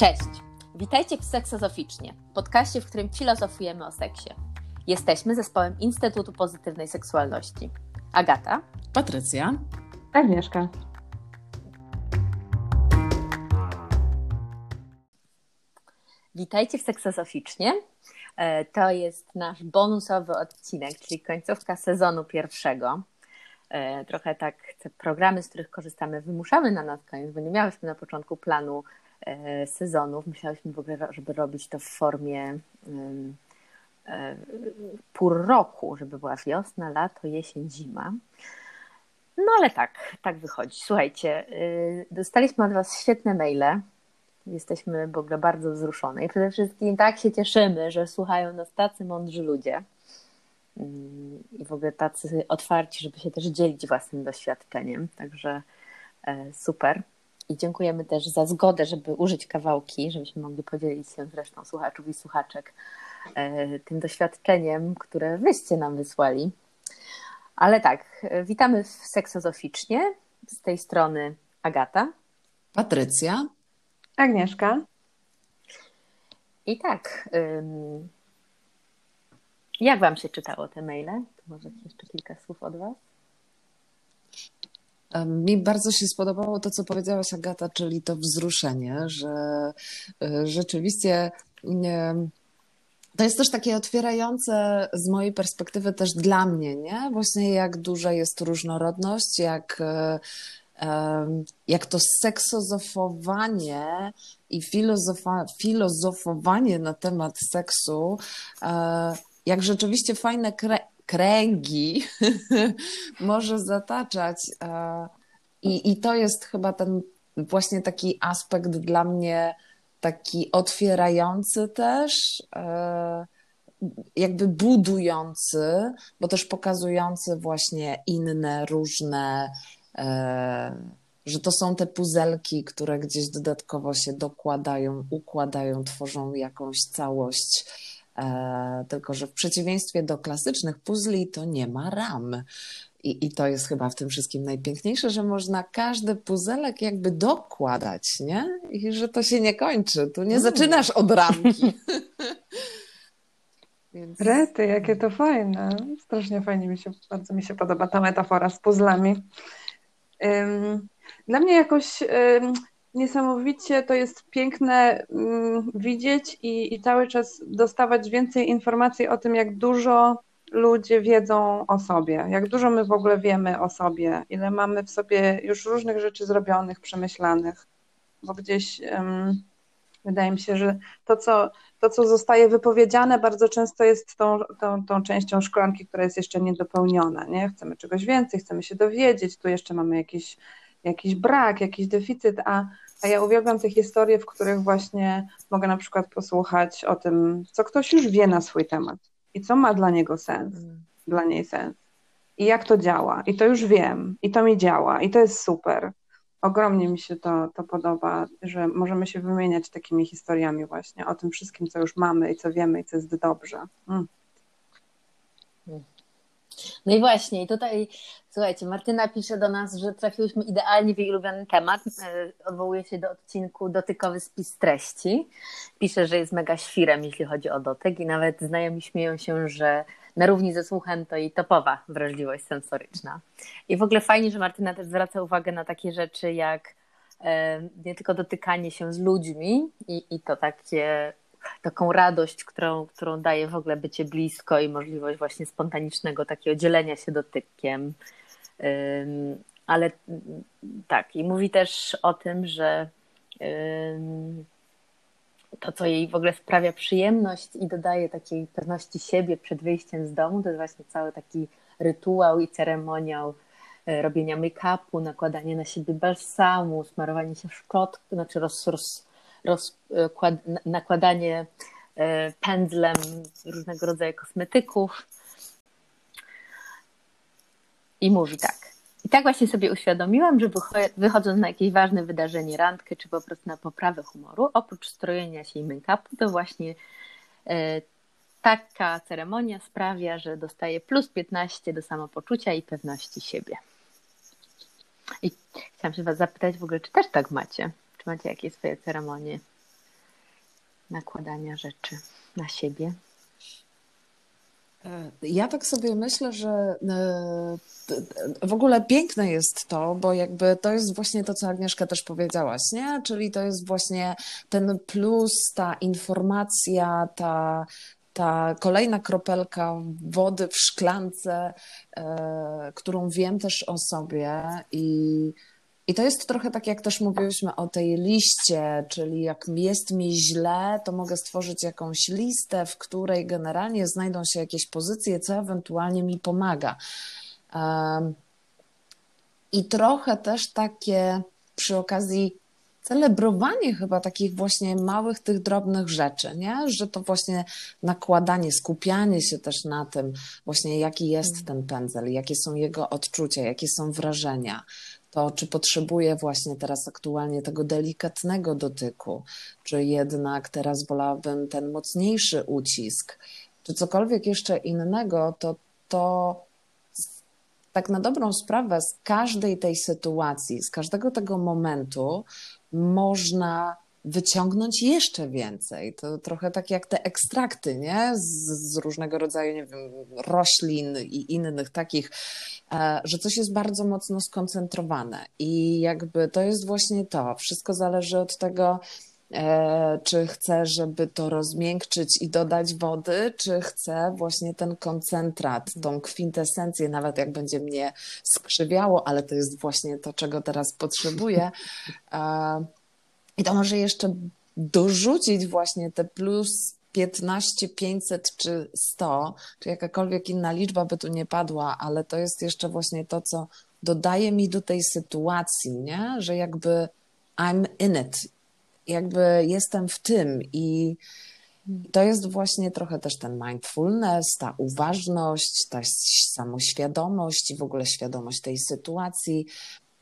Cześć! Witajcie w Seksozoficznie, podcaście, w którym filozofujemy o seksie. Jesteśmy zespołem Instytutu Pozytywnej Seksualności. Agata, Patrycja, Agnieszka. witajcie w Seksozoficznie. E, To jest nasz bonusowy odcinek, czyli końcówka sezonu pierwszego. E, Trochę tak te programy, z których korzystamy, wymuszamy na nas koniec, bo nie miałyśmy na początku planu sezonów. Myślałyśmy w ogóle, żeby robić to w formie e, pór roku, żeby była wiosna, lato, jesień, zima. No ale tak, tak wychodzi. Słuchajcie, y, dostaliśmy od Was świetne maile. Jesteśmy w ogóle bardzo wzruszone i przede wszystkim tak się cieszymy, że słuchają nas tacy mądrzy ludzie Mm, i w ogóle tacy otwarci, żeby się też dzielić własnym doświadczeniem. Także e, super. I dziękujemy też za zgodę, żeby użyć kawałki, żebyśmy mogli podzielić się z resztą słuchaczów i słuchaczek e, tym doświadczeniem, które wyście nam wysłali. Ale tak, e, witamy w Seksozoficznie. Z tej strony Agata. Patrycja. Agnieszka. I tak, ym, jak Wam się czytało te maile? To może jeszcze kilka słów od Was? Mi bardzo się spodobało to, co powiedziałaś, Agata, czyli to wzruszenie, że y, rzeczywiście nie, to jest też takie otwierające z mojej perspektywy też dla mnie, nie? Właśnie jak duża jest różnorodność, jak, em, jak to seksozofowanie i filozofa, filozofowanie na temat seksu, e, jak rzeczywiście fajne kręgi może zataczać. e, I, I to jest chyba ten właśnie taki aspekt dla mnie taki otwierający też, e, jakby budujący, bo też pokazujący właśnie inne, różne, e, że to są te puzelki, które gdzieś dodatkowo się dokładają, układają, tworzą jakąś całość. E, Tylko, że w przeciwieństwie do klasycznych puzli to nie ma ram. I, I to jest chyba w tym wszystkim najpiękniejsze, że można każdy puzelek jakby dokładać, nie? I że to się nie kończy. Tu nie Mm. zaczynasz od ramki. Więc Rety, jakie to fajne. Strasznie fajnie mi się, bardzo mi się podoba ta metafora z puzzlami. Dla mnie jakoś niesamowicie to jest piękne ym, widzieć i, i cały czas dostawać więcej informacji o tym, jak dużo ludzie wiedzą o sobie, jak dużo my w ogóle wiemy o sobie, ile mamy w sobie już różnych rzeczy zrobionych, przemyślanych, bo gdzieś ym, wydaje mi się, że to, co to, co zostaje wypowiedziane, bardzo często jest tą, tą, tą częścią szklanki, która jest jeszcze niedopełniona. Nie? Chcemy czegoś więcej, chcemy się dowiedzieć, tu jeszcze mamy jakiś, jakiś brak, jakiś deficyt, a, a ja uwielbiam te historie, w których właśnie mogę na przykład posłuchać o tym, co ktoś już wie na swój temat i co ma dla niego sens, dla niej sens. I jak to działa. I to już wiem. I to mi działa. I to jest super. Ogromnie mi się to, to podoba, że możemy się wymieniać takimi historiami właśnie o tym wszystkim, co już mamy i co wiemy i co jest dobrze. Mm. No i właśnie, tutaj, słuchajcie, Martyna pisze do nas, że trafiłyśmy idealnie w jej ulubiony temat. E, Odwołuje się do odcinku Dotykowy spis treści. Pisze, że jest mega świrem, jeśli chodzi o dotyk i nawet znajomi śmieją się, że na równi ze słuchem to jej topowa wrażliwość sensoryczna. I w ogóle fajnie, że Martyna też zwraca uwagę na takie rzeczy jak e, nie tylko dotykanie się z ludźmi i, i to takie taką radość, którą, którą daje w ogóle bycie blisko i możliwość właśnie spontanicznego takiego dzielenia się dotykiem. Ale mm, tak, i mówi też o tym, że to, co jej w ogóle sprawia przyjemność i dodaje takiej pewności siebie przed wyjściem z domu, to jest właśnie cały taki rytuał i ceremoniał e, robienia make-upu, nakładanie na siebie balsamu, smarowanie się szczotką, znaczy roz, roz, nakładanie e, pędzlem różnego rodzaju kosmetyków. I mówi tak. I tak właśnie sobie uświadomiłam, że wycho- wychodząc na jakieś ważne wydarzenie, randkę, czy po prostu na poprawę humoru, oprócz strojenia się i make-upu, to właśnie e, taka ceremonia sprawia, że dostaję plus 15 do samopoczucia i pewności siebie. I chciałam się Was zapytać w ogóle, czy też tak macie? Czy macie jakieś swoje ceremonie nakładania rzeczy na siebie. E, ja tak sobie myślę, że e, w ogóle piękne jest to, bo jakby to jest właśnie to, co Agnieszka też powiedziałaś, nie? Czyli to jest właśnie ten plus, ta informacja, ta, ta kolejna kropelka wody w szklance, e, którą wiem też o sobie i i to jest trochę tak, jak też mówiłyśmy o tej liście, czyli jak jest mi źle, to mogę stworzyć jakąś listę, w której generalnie znajdą się jakieś pozycje, co ewentualnie mi pomaga. I trochę też takie przy okazji celebrowanie chyba takich właśnie małych, tych drobnych rzeczy, nie? Że to właśnie nakładanie, skupianie się też na tym, właśnie jaki jest mm. ten pędzel, jakie są jego odczucia, jakie są wrażenia, to czy potrzebuję właśnie teraz aktualnie tego delikatnego dotyku, czy jednak teraz wolałabym ten mocniejszy ucisk, czy cokolwiek jeszcze innego, to to tak na dobrą sprawę z każdej tej sytuacji, z każdego tego momentu można wyciągnąć jeszcze więcej. To trochę tak jak te ekstrakty, nie? Z, z, różnego rodzaju, nie wiem, roślin i innych takich, e, że coś jest bardzo mocno skoncentrowane. I jakby to jest właśnie to. Wszystko zależy od tego, e, czy chcę, żeby to rozmiękczyć i dodać wody, czy chcę właśnie ten koncentrat, tą kwintesencję, nawet jak będzie mnie skrzywiało, ale to jest właśnie to, czego teraz potrzebuję e, i to może jeszcze dorzucić właśnie te plus 15, 500 czy 100, czy jakakolwiek inna liczba by tu nie padła, ale to jest jeszcze właśnie to, co dodaje mi do tej sytuacji, nie? że jakby I'm in it, jakby jestem w tym i to jest właśnie trochę też ten mindfulness, ta uważność, ta samoświadomość i w ogóle świadomość tej sytuacji,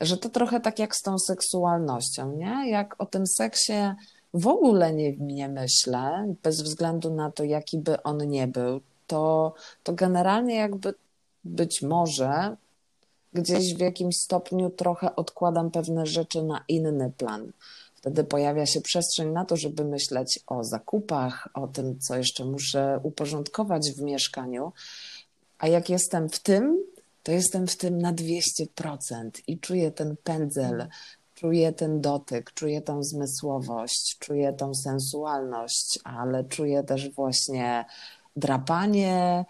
że to trochę tak jak z tą seksualnością, nie? Jak o tym seksie w ogóle nie, nie myślę, bez względu na to, jaki by on nie był, to, to generalnie jakby być może gdzieś w jakimś stopniu trochę odkładam pewne rzeczy na inny plan. Wtedy pojawia się przestrzeń na to, żeby myśleć o zakupach, o tym, co jeszcze muszę uporządkować w mieszkaniu. A jak jestem w tym, to jestem w tym na 200% i czuję ten pędzel, czuję ten dotyk, czuję tą zmysłowość, czuję tą sensualność, ale czuję też właśnie drapanie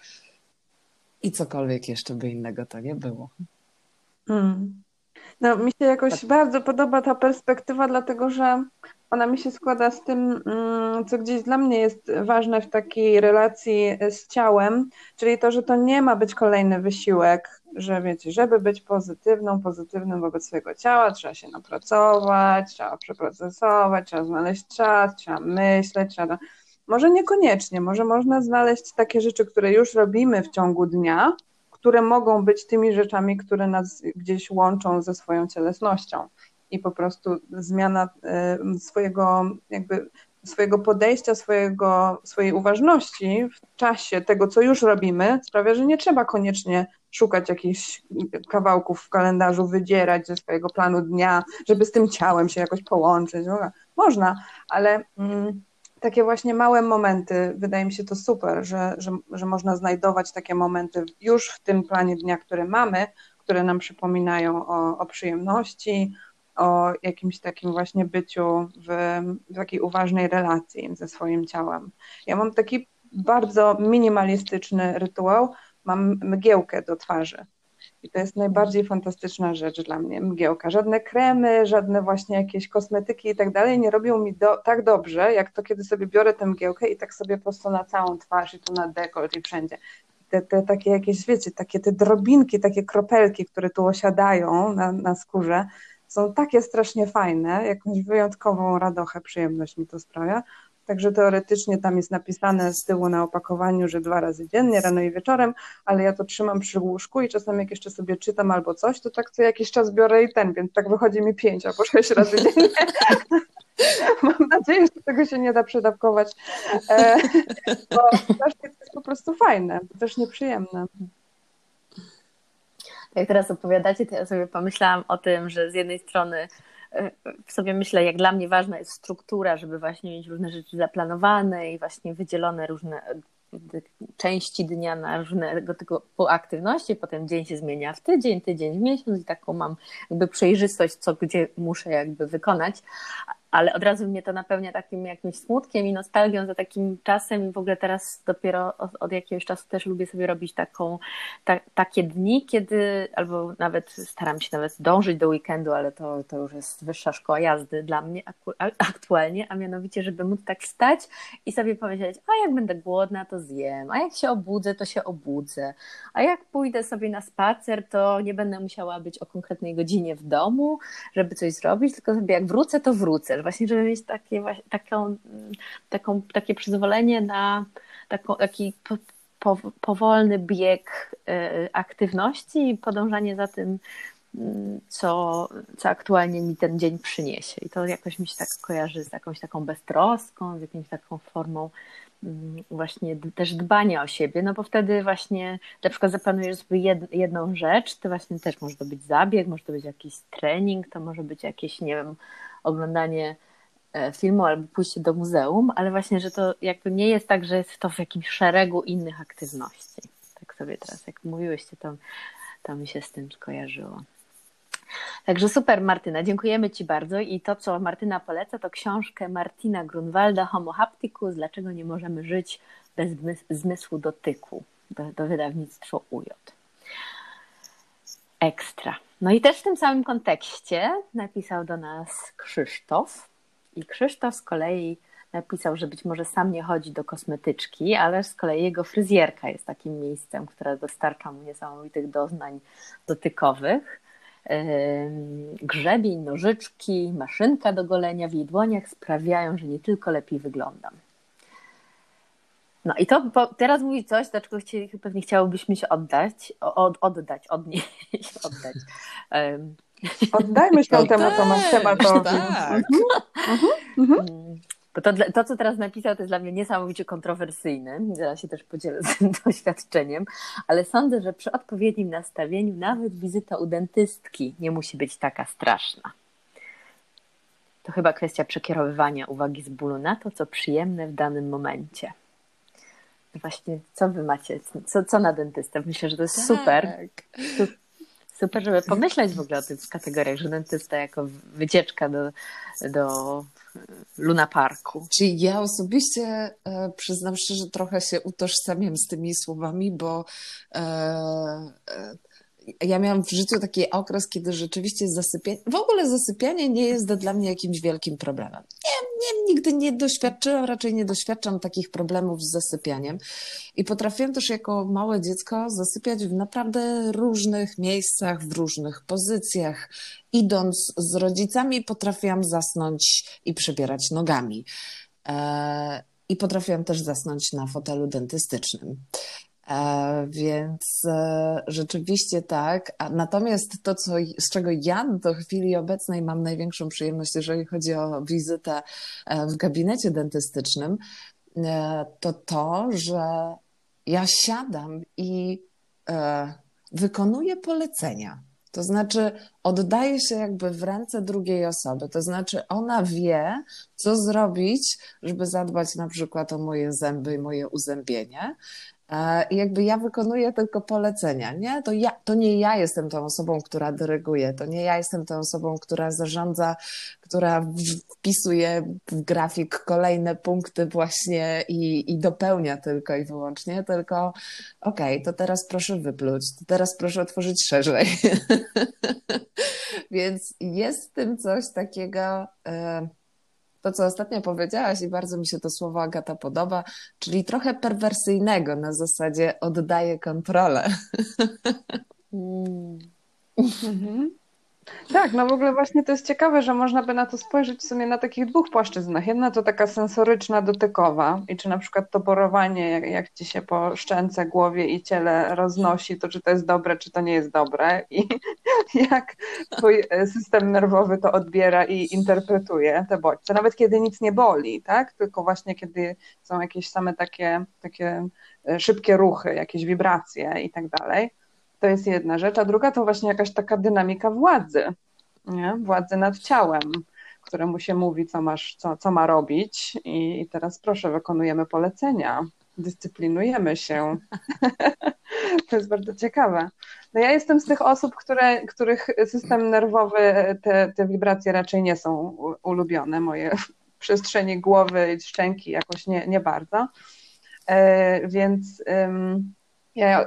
i cokolwiek jeszcze by innego to nie było. Hmm. No, mi się jakoś tak. bardzo podoba ta perspektywa, dlatego że ona mi się składa z tym, mm, co gdzieś dla mnie jest ważne w takiej relacji z ciałem, czyli to, że to nie ma być kolejny wysiłek, że wiecie, żeby być pozytywną, pozytywnym wobec swojego ciała, trzeba się napracować, trzeba przeprocesować, trzeba znaleźć czas, trzeba myśleć, trzeba. Może niekoniecznie, może można znaleźć takie rzeczy, które już robimy w ciągu dnia, które mogą być tymi rzeczami, które nas gdzieś łączą ze swoją cielesnością. I po prostu zmiana y, swojego, jakby swojego podejścia, swojego, swojej uważności w czasie tego, co już robimy, sprawia, że nie trzeba koniecznie szukać jakichś kawałków w kalendarzu, wydzierać ze swojego planu dnia, żeby z tym ciałem się jakoś połączyć. Można, ale mm, takie właśnie małe momenty, wydaje mi się to super, że, że, że można znajdować takie momenty już w tym planie dnia, który mamy, które nam przypominają o, o przyjemności, o jakimś takim właśnie byciu w, w takiej uważnej relacji ze swoim ciałem. Ja mam taki bardzo minimalistyczny rytuał, mam mgiełkę do twarzy. I to jest najbardziej fantastyczna rzecz dla mnie, mgiełka. Żadne kremy, żadne właśnie jakieś kosmetyki i tak dalej nie robią mi do, tak dobrze, jak to, kiedy sobie biorę tę mgiełkę i tak sobie po prostu na całą twarz i tu na dekolt i wszędzie. Te, te takie jakieś, wiecie, takie te drobinki, takie kropelki, które tu osiadają na, na skórze, są takie strasznie fajne, jakąś wyjątkową radochę, przyjemność mi to sprawia. Także teoretycznie tam jest napisane z tyłu na opakowaniu, że dwa razy dziennie, rano i wieczorem, ale ja to trzymam przy łóżku i czasem jak jeszcze sobie czytam albo coś, to tak co jakiś czas biorę i ten, więc tak wychodzi mi pięć albo sześć razy dziennie. Mam nadzieję, że tego się nie da przedawkować, e, bo to jest po prostu fajne, też nieprzyjemne. Jak teraz opowiadacie, to ja sobie pomyślałam o tym, że z jednej strony w sobie myślę, jak dla mnie ważna jest struktura, żeby właśnie mieć różne rzeczy zaplanowane i właśnie wydzielone różne części dnia na różnego typu aktywności, potem dzień się zmienia w tydzień, tydzień w miesiąc i taką mam jakby przejrzystość, co gdzie muszę jakby wykonać, ale od razu mnie to napełnia takim jakimś smutkiem i nostalgią za takim czasem i w ogóle teraz dopiero od, od jakiegoś czasu też lubię sobie robić taką, ta, takie dni, kiedy albo nawet staram się nawet dążyć do weekendu, ale to, to już jest wyższa szkoła jazdy dla mnie aktualnie, a mianowicie, żeby móc tak wstać i sobie powiedzieć, a jak będę głodna, to zjem, a jak się obudzę, to się obudzę, a jak pójdę sobie na spacer, to nie będę musiała być o konkretnej godzinie w domu, żeby coś zrobić, tylko sobie jak wrócę, to wrócę właśnie, żeby mieć takie, taką, taką, takie przyzwolenie na taką, taki po, po, powolny bieg y, aktywności i podążanie za tym, mm, co, co aktualnie mi ten dzień przyniesie. I to jakoś mi się tak kojarzy z jakąś taką beztroską, z jakąś taką formą mm, właśnie też dbania o siebie, no bo wtedy właśnie na przykład zaplanujesz sobie jedną rzecz, to właśnie też może to być zabieg, może to być jakiś trening, to może być jakieś, nie wiem, oglądanie e, filmu albo pójście do muzeum, ale właśnie, że to jakby nie jest tak, że jest to w jakimś szeregu innych aktywności. Tak sobie teraz, jak mówiłyście, to, to mi się z tym skojarzyło. Także super, Martyna, dziękujemy Ci bardzo. I to, co Martyna poleca, to książkę Martina Grunwalda Homo Hapticus, Dlaczego nie możemy żyć bez zmysłu dotyku, do, do wydawnictwo UJ. Ekstra. No i też w tym samym kontekście napisał do nas Krzysztof. I Krzysztof z kolei napisał, że być może sam nie chodzi do kosmetyczki, ale z kolei jego fryzjerka jest takim miejscem, które dostarcza mu niesamowitych doznań dotykowych. Grzebień, nożyczki, maszynka do golenia w jej dłoniach sprawiają, że nie tylko lepiej wyglądam. No i to po, teraz mówi coś, do czego chci, pewnie chciałobyśmy się oddać, od, oddać, odnieść, oddać. Um. Oddajmy się no temat, tak, tematowi. Tak. Mhm, mhm. Mm. Bo to, to, co teraz napisał, to jest dla mnie niesamowicie kontrowersyjne. Zaraz się też podzielę z tym doświadczeniem, ale sądzę, że przy odpowiednim nastawieniu nawet wizyta u dentystki nie musi być taka straszna. To chyba kwestia przekierowywania uwagi z bólu na to, co przyjemne w danym momencie. Właśnie, co wy macie? Co, co na dentystę? Myślę, że to jest tak. super. Super, żeby pomyśleć w ogóle o tych kategoriach, że dentysta jako wycieczka do, do Luna Parku. Czyli ja osobiście e, przyznam szczerze, trochę się utożsamiam z tymi słowami, bo e, e, ja miałam w życiu taki okres, kiedy rzeczywiście zasypianie, w ogóle zasypianie nie jest dla mnie jakimś wielkim problemem. Nie, nie, nigdy nie doświadczyłam, raczej nie doświadczam takich problemów z zasypianiem. I potrafiłam też jako małe dziecko zasypiać w naprawdę różnych miejscach, w różnych pozycjach. Idąc z rodzicami, potrafiłam zasnąć i przebierać nogami. E, I potrafiłam też zasnąć na fotelu dentystycznym. E, więc e, rzeczywiście tak. Natomiast to, co, z czego ja do chwili obecnej mam największą przyjemność, jeżeli chodzi o wizytę e, w gabinecie dentystycznym, to to, że ja siadam i wykonuję polecenia. To znaczy, oddaje się jakby w ręce drugiej osoby. To znaczy, ona wie, co zrobić, żeby zadbać na przykład o moje zęby i moje uzębienie. I jakby ja wykonuję tylko polecenia, nie? To, ja, to nie ja jestem tą osobą, która dyryguje, to nie ja jestem tą osobą, która zarządza, która wpisuje w grafik kolejne punkty właśnie i, i dopełnia tylko i wyłącznie, tylko okej, okay, to teraz proszę wypluć, to teraz proszę otworzyć szerzej. Więc jest w tym coś takiego... Y to, co ostatnio powiedziałaś i bardzo mi się to słowo Agata podoba, czyli trochę perwersyjnego na zasadzie oddaję kontrolę. Mm. Mhm. Tak, no w ogóle właśnie to jest ciekawe, że można by na to spojrzeć w sumie na takich dwóch płaszczyznach. Jedna to taka sensoryczna, dotykowa i czy na przykład to porowanie, jak, jak ci się po szczęce, głowie i ciele roznosi, to czy to jest dobre, czy to nie jest dobre i jak twój system nerwowy to odbiera i interpretuje te bodźce. Nawet kiedy nic nie boli, tak? Tylko właśnie kiedy są jakieś same takie, takie e, szybkie ruchy, jakieś wibracje i tak dalej to jest jedna rzecz, a druga to właśnie jakaś taka dynamika władzy. nie? władzy nad ciałem, któremu się mówi, co, masz, co, co ma robić. I, I teraz proszę, wykonujemy polecenia, dyscyplinujemy się. to jest bardzo ciekawe. No ja jestem z tych osób, które, których system nerwowy, te, te wibracje raczej nie są ulubione. Moje przestrzenie głowy i szczęki jakoś nie, nie bardzo. E, więc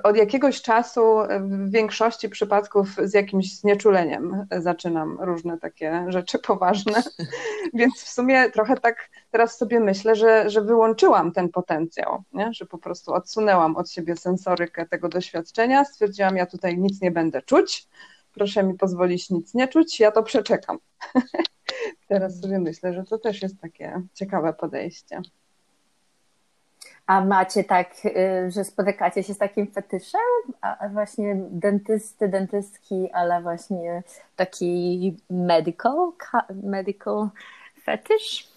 od jakiegoś czasu w większości przypadków z jakimś znieczuleniem zaczynam różne takie rzeczy poważne, więc w sumie trochę tak teraz sobie myślę, że, że wyłączyłam ten potencjał, nie? że po prostu odsunęłam od siebie sensorykę tego doświadczenia, stwierdziłam, ja tutaj nic nie będę czuć, proszę mi pozwolić nic nie czuć, ja to przeczekam. teraz sobie myślę, że to też jest takie ciekawe podejście. A macie tak, y, że spotykacie się z takim fetyszem? A właśnie dentysty, dentystki, ale właśnie taki medical, medical fetysz?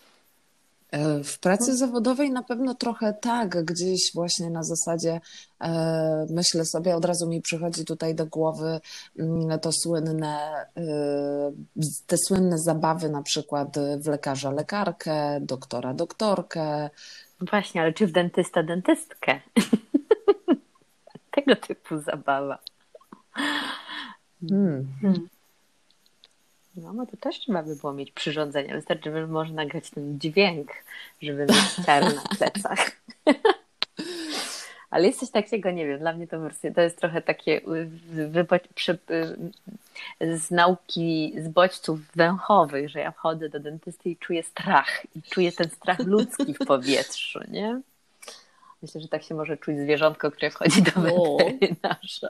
E, w pracy zawodowej na pewno trochę tak, gdzieś właśnie na zasadzie e, myślę sobie, od razu mi przychodzi tutaj do głowy mm, to słynne, e, te słynne zabawy na przykład w lekarza lekarkę, doktora doktorkę, Właśnie, ale czy w dentysta dentystkę? Tego typu zabawa. Hmm. Hmm. No, no to też trzeba by było mieć przyrządzenia. Wystarczy, że może nagrać ten dźwięk, żeby mieć ciary na plecach. Ale jest coś takiego, nie wiem, dla mnie to, to jest trochę takie z nauki, z bodźców węchowych, że ja wchodzę do dentysty i czuję strach. I czuję ten strach ludzki w powietrzu, nie? Myślę, że tak się może czuć zwierzątko, które wchodzi do weterynarza.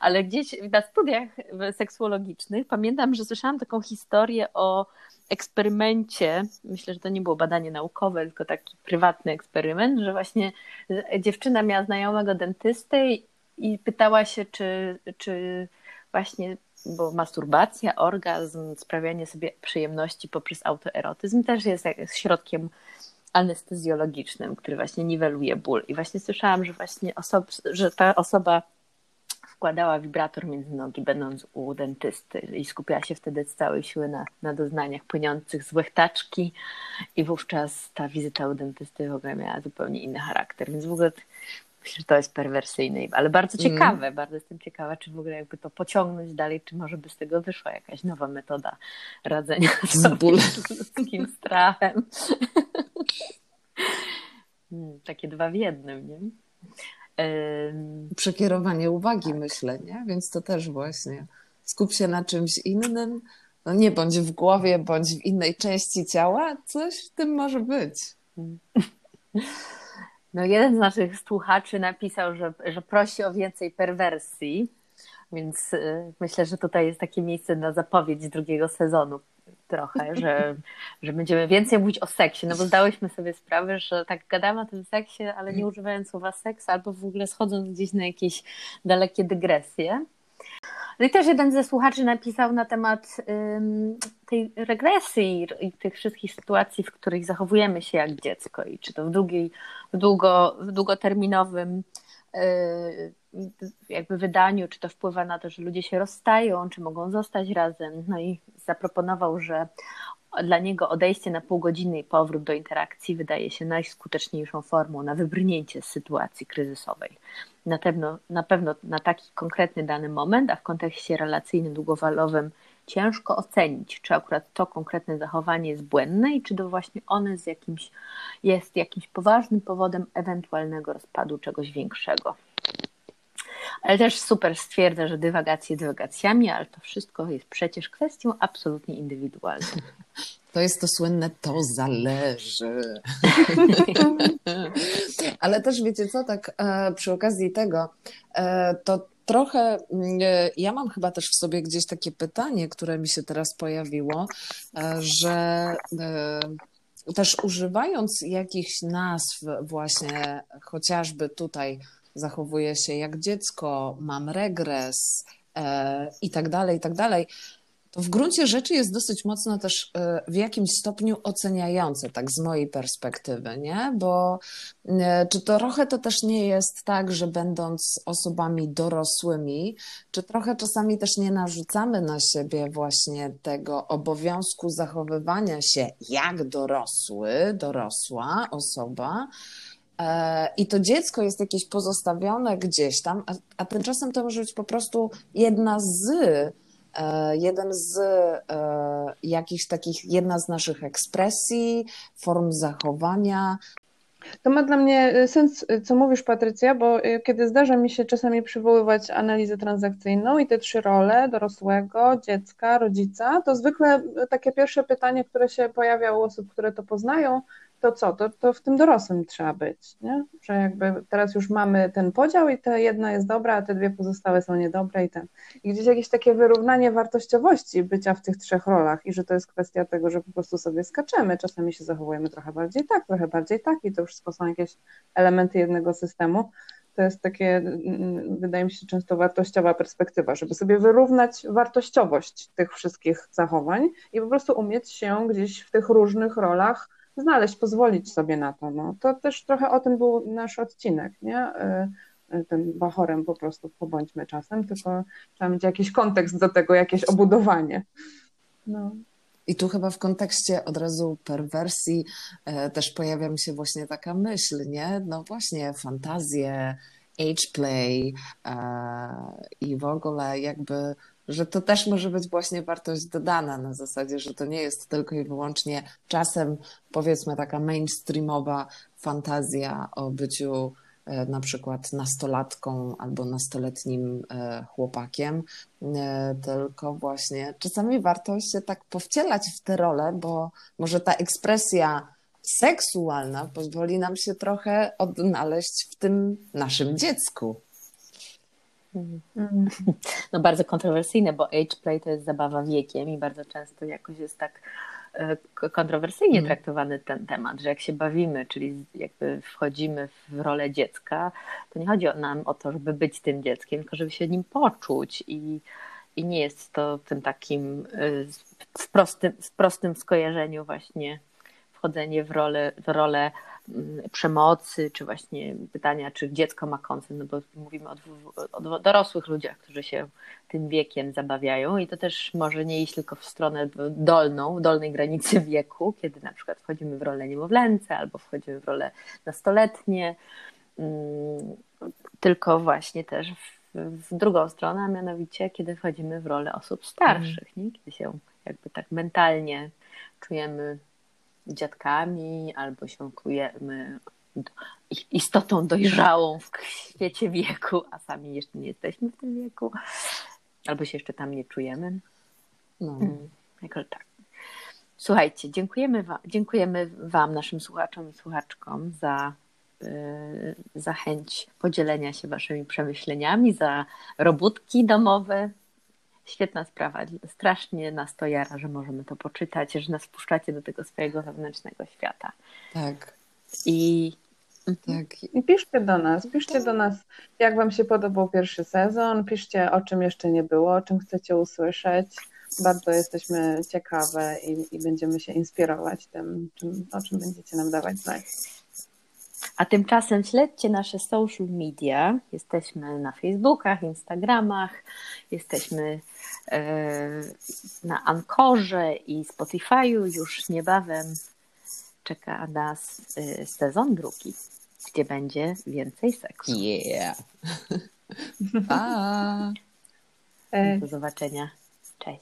Ale gdzieś na studiach seksuologicznych pamiętam, że słyszałam taką historię o eksperymencie, myślę, że to nie było badanie naukowe, tylko taki prywatny eksperyment, że właśnie dziewczyna miała znajomego dentysty i pytała się, czy, czy właśnie, bo masturbacja, orgazm, sprawianie sobie przyjemności poprzez autoerotyzm też jest środkiem anestezjologicznym, który właśnie niweluje ból. I właśnie słyszałam, że właśnie osob, że ta osoba wkładała wibrator między nogi, będąc u dentysty i skupiała się wtedy z całej siły na, na doznaniach płynących z łechtaczki i wówczas ta wizyta u dentysty w ogóle miała zupełnie inny charakter, więc w ogóle myślę, że to jest perwersyjne, ale bardzo mm. ciekawe, mm. bardzo jestem ciekawa, czy w ogóle jakby to pociągnąć dalej, czy może by z tego wyszła jakaś nowa metoda radzenia z ludzkim strachem. Hmm, takie dwa w jednym, nie? Przekierowanie uwagi, myślę, nie? Więc to też właśnie. Skup się na czymś innym. No nie bądź w głowie, bądź w innej części ciała. Coś w tym może być. No jeden z naszych słuchaczy napisał, że, że prosi o więcej perwersji, więc y, myślę, że tutaj jest takie miejsce na zapowiedź drugiego sezonu trochę, że, że będziemy więcej mówić o seksie, no bo zdałyśmy sobie sprawę, że tak gadamy o tym seksie, ale nie używając słowa seks, albo w ogóle schodząc gdzieś na jakieś dalekie dygresje. No i też jeden ze słuchaczy napisał na temat ym, tej regresji i tych wszystkich sytuacji, w których zachowujemy się jak dziecko i czy to w, długiej, w, długo, w długoterminowym yy, jakby wydaniu, czy to wpływa na to, że ludzie się rozstają, czy mogą zostać razem. No i zaproponował, że dla niego odejście na pół godziny i powrót do interakcji wydaje się najskuteczniejszą formą na wybrnięcie z sytuacji kryzysowej. Na pewno, na pewno na taki konkretny dany moment, a w kontekście relacyjnym, długofalowym ciężko ocenić, czy akurat to konkretne zachowanie jest błędne i czy to właśnie one z jakimś, jest jakimś poważnym powodem ewentualnego rozpadu czegoś większego. Ale też super stwierdza, że dywagacje dywagacjami, ale to wszystko jest przecież kwestią absolutnie indywidualną. To jest to słynne to zależy. ale też wiecie co, tak e, przy okazji tego, e, to trochę, e, ja mam chyba też w sobie gdzieś takie pytanie, które mi się teraz pojawiło, że też używając jakichś nazw właśnie chociażby tutaj zachowuję się jak dziecko, mam regres e, i tak dalej, i tak dalej, to w gruncie rzeczy jest dosyć mocno też e, w jakimś stopniu oceniające, tak z mojej perspektywy, nie? Bo e, czy to trochę to też nie jest tak, że będąc osobami dorosłymi, czy trochę czasami też nie narzucamy na siebie właśnie tego obowiązku zachowywania się jak dorosły, dorosła osoba, i to dziecko jest jakieś pozostawione gdzieś tam, a, a tymczasem to może być po prostu jedna z E, jeden z e, jakichś takich, jedna z naszych ekspresji, form zachowania. To ma dla mnie e, sens, co mówisz, Patrycja, bo kiedy zdarza mi się czasami przywoływać analizę transakcyjną i te trzy role dorosłego, dziecka, rodzica, to zwykle takie pierwsze pytanie, które się pojawia u osób, które to poznają, to co? To, to w tym dorosłym trzeba być, nie? że jakby teraz już mamy ten podział i ta jedna jest dobra, a te dwie pozostałe są niedobre i ten. I gdzieś jakieś takie wyrównanie wartościowości bycia w tych trzech rolach i że to jest kwestia tego, że po prostu sobie skaczemy, czasami się zachowujemy trochę bardziej tak, trochę bardziej tak i to wszystko są jakieś elementy jednego systemu. To jest takie, mm, wydaje mi się, często wartościowa perspektywa, żeby sobie wyrównać wartościowość tych wszystkich zachowań i po prostu umieć się gdzieś w tych różnych rolach znaleźć, pozwolić sobie na to. No. To też trochę o tym był nasz odcinek, nie? Y, y, ten bachorem po prostu pobądźmy czasem, tylko trzeba mieć jakiś kontekst do tego, jakieś obudowanie. No. I tu chyba w kontekście od razu perwersji e, też pojawia mi się właśnie taka myśl, nie? No właśnie, fantazje, age play e, i w ogóle jakby że to też może być właśnie wartość dodana na zasadzie, że to nie jest tylko i wyłącznie czasem powiedzmy taka mainstreamowa fantazja o byciu e, na przykład nastolatką albo nastoletnim e, chłopakiem, e, tylko właśnie czasami warto się tak powcielać w te role, bo może ta ekspresja seksualna pozwoli nam się trochę odnaleźć w tym naszym dziecku. Mhm. No bardzo kontrowersyjne, bo age play to jest zabawa wiekiem i bardzo często jakoś jest tak e, kontrowersyjnie mm. traktowany ten temat, że jak się bawimy, czyli jakby wchodzimy w rolę dziecka, to nie chodzi nam o to, żeby być tym dzieckiem, tylko żeby się nim poczuć i, i nie jest to tym takim e, w prostym, w prostym skojarzeniu właśnie wchodzenie w rolę, w rolę przemocy, czy właśnie pytania, czy dziecko ma koncert, no bo mówimy o, o, dorosłych ludziach, którzy się tym wiekiem zabawiają i to też może nie iść tylko w stronę dolną, dolnej granicy wieku, kiedy na przykład wchodzimy w rolę niemowlęce albo wchodzimy w rolę nastoletnie, mm, tylko właśnie też w, w drugą stronę, a mianowicie kiedy wchodzimy w rolę osób starszych, nie? kiedy się jakby tak mentalnie czujemy dziadkami, albo się czujemy istotą dojrzałą w świecie wieku, a sami jeszcze nie jesteśmy w tym wieku, albo się jeszcze tam nie czujemy. No. Mm, tak. Słuchajcie, dziękujemy wam, dziękujemy wam, naszym słuchaczom i słuchaczkom za, yy, za chęć podzielenia się waszymi przemyśleniami, za robótki domowe, Świetna sprawa. Strasznie nas to jara, że możemy to poczytać, że nas wpuszczacie do tego swojego wewnętrznego świata. Tak. I tak. I piszcie do nas, piszcie do nas, jak Wam się podobał pierwszy sezon, piszcie o czym jeszcze nie było, o czym chcecie usłyszeć. Bardzo jesteśmy ciekawe i, i będziemy się inspirować tym, czym, o czym będziecie nam dawać znać. A tymczasem śledźcie nasze social media. Jesteśmy na Facebookach, Instagramach, jesteśmy na Ankorze i Spotify'u. Już niebawem czeka nas e, sezon drugi, gdzie będzie więcej seksu. Yeah. Pa. E. Do zobaczenia. Cześć.